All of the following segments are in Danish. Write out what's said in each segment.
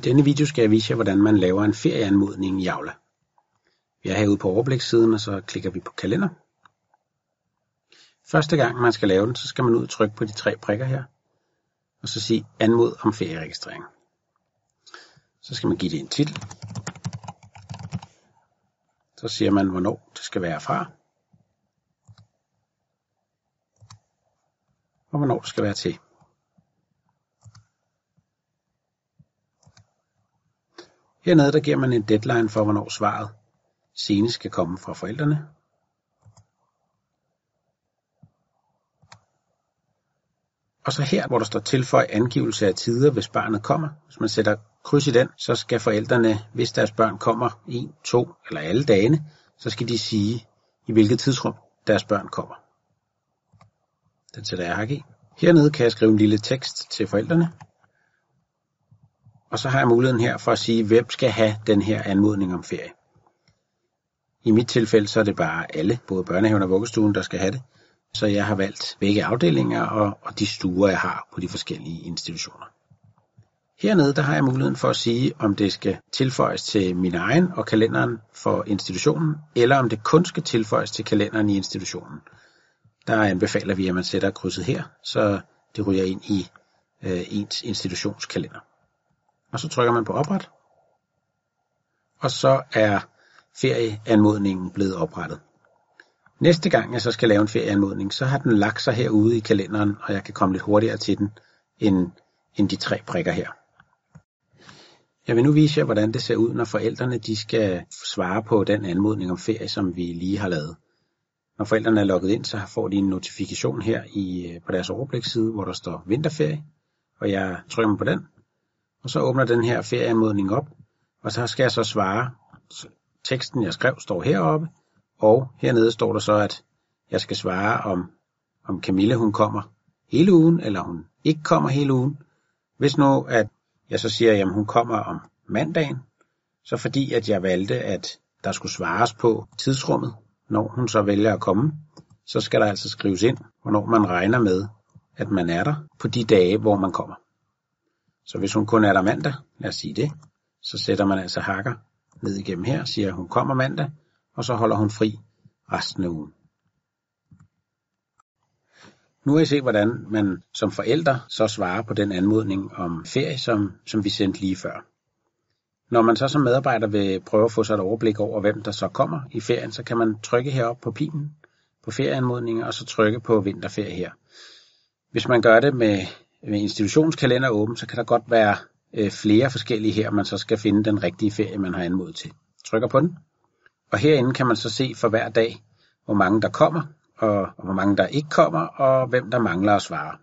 I denne video skal jeg vise jer, hvordan man laver en ferieanmodning i Aula. Vi er herude på overblikssiden, og så klikker vi på kalender. Første gang man skal lave den, så skal man ud og trykke på de tre prikker her, og så sige anmod om ferieregistrering. Så skal man give det en titel. Så siger man, hvornår det skal være fra. Og hvornår det skal være til. Hernede der giver man en deadline for, hvornår svaret senest skal komme fra forældrene. Og så her, hvor der står tilføj angivelse af tider, hvis barnet kommer. Hvis man sætter kryds i den, så skal forældrene, hvis deres børn kommer en, to eller alle dagene, så skal de sige, i hvilket tidsrum deres børn kommer. Den sætter jeg hak i. Hernede kan jeg skrive en lille tekst til forældrene. Og så har jeg muligheden her for at sige, hvem skal have den her anmodning om ferie. I mit tilfælde så er det bare alle, både børnehaven og vuggestuen, der skal have det. Så jeg har valgt begge afdelinger og, og de stuer, jeg har på de forskellige institutioner. Hernede der har jeg muligheden for at sige, om det skal tilføjes til min egen og kalenderen for institutionen, eller om det kun skal tilføjes til kalenderen i institutionen. Der anbefaler vi, at man sætter krydset her, så det ryger ind i øh, ens institutionskalender. Og så trykker man på opret, og så er ferieanmodningen blevet oprettet. Næste gang jeg så skal lave en ferieanmodning, så har den lagt sig herude i kalenderen, og jeg kan komme lidt hurtigere til den, end, end de tre prikker her. Jeg vil nu vise jer, hvordan det ser ud, når forældrene de skal svare på den anmodning om ferie, som vi lige har lavet. Når forældrene er logget ind, så får de en notifikation her i, øh, på deres overbliksside, hvor der står vinterferie, og jeg trykker på den, og så åbner den her ferieanmodning op, og så skal jeg så svare. Teksten jeg skrev står heroppe, og hernede står der så, at jeg skal svare om, om Camille hun kommer hele ugen, eller hun ikke kommer hele ugen. Hvis nu, at jeg så siger, at hun kommer om mandagen, så fordi at jeg valgte, at der skulle svares på tidsrummet, når hun så vælger at komme, så skal der altså skrives ind, hvornår man regner med, at man er der på de dage, hvor man kommer. Så hvis hun kun er der mandag, lad os sige det, så sætter man altså hakker ned igennem her, siger at hun kommer mandag, og så holder hun fri resten af ugen. Nu har I set, hvordan man som forælder så svarer på den anmodning om ferie, som, som vi sendte lige før. Når man så som medarbejder vil prøve at få sig et overblik over, hvem der så kommer i ferien, så kan man trykke herop på pilen på ferieanmodninger, og så trykke på vinterferie her. Hvis man gør det med med institutionskalender åben, så kan der godt være øh, flere forskellige her, man så skal finde den rigtige ferie, man har anmodet til. Trykker på den, og herinde kan man så se for hver dag, hvor mange der kommer, og, og hvor mange der ikke kommer, og hvem der mangler at svare.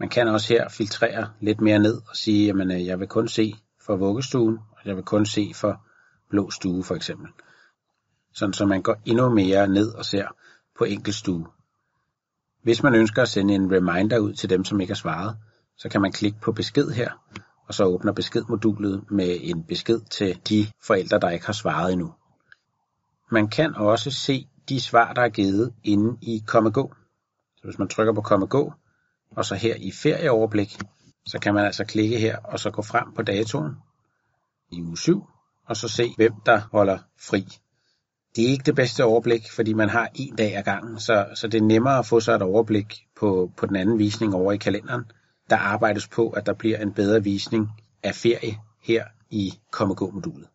Man kan også her filtrere lidt mere ned og sige, at øh, jeg vil kun se for vuggestuen, og jeg vil kun se for blå stue for eksempel. Sådan så man går endnu mere ned og ser på enkeltstue. stue. Hvis man ønsker at sende en reminder ud til dem, som ikke har svaret, så kan man klikke på besked her, og så åbner beskedmodulet med en besked til de forældre, der ikke har svaret endnu. Man kan også se de svar, der er givet inde i Komme Gå. Så hvis man trykker på Komme Gå, og så her i ferieoverblik, så kan man altså klikke her og så gå frem på datoen i uge 7, og så se, hvem der holder fri det er ikke det bedste overblik, fordi man har en dag ad gangen, så, så det er nemmere at få sig et overblik på, på den anden visning over i kalenderen. Der arbejdes på, at der bliver en bedre visning af ferie her i Komme Gå-modulet.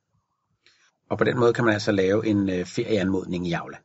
Og på den måde kan man altså lave en øh, ferieanmodning i Aula.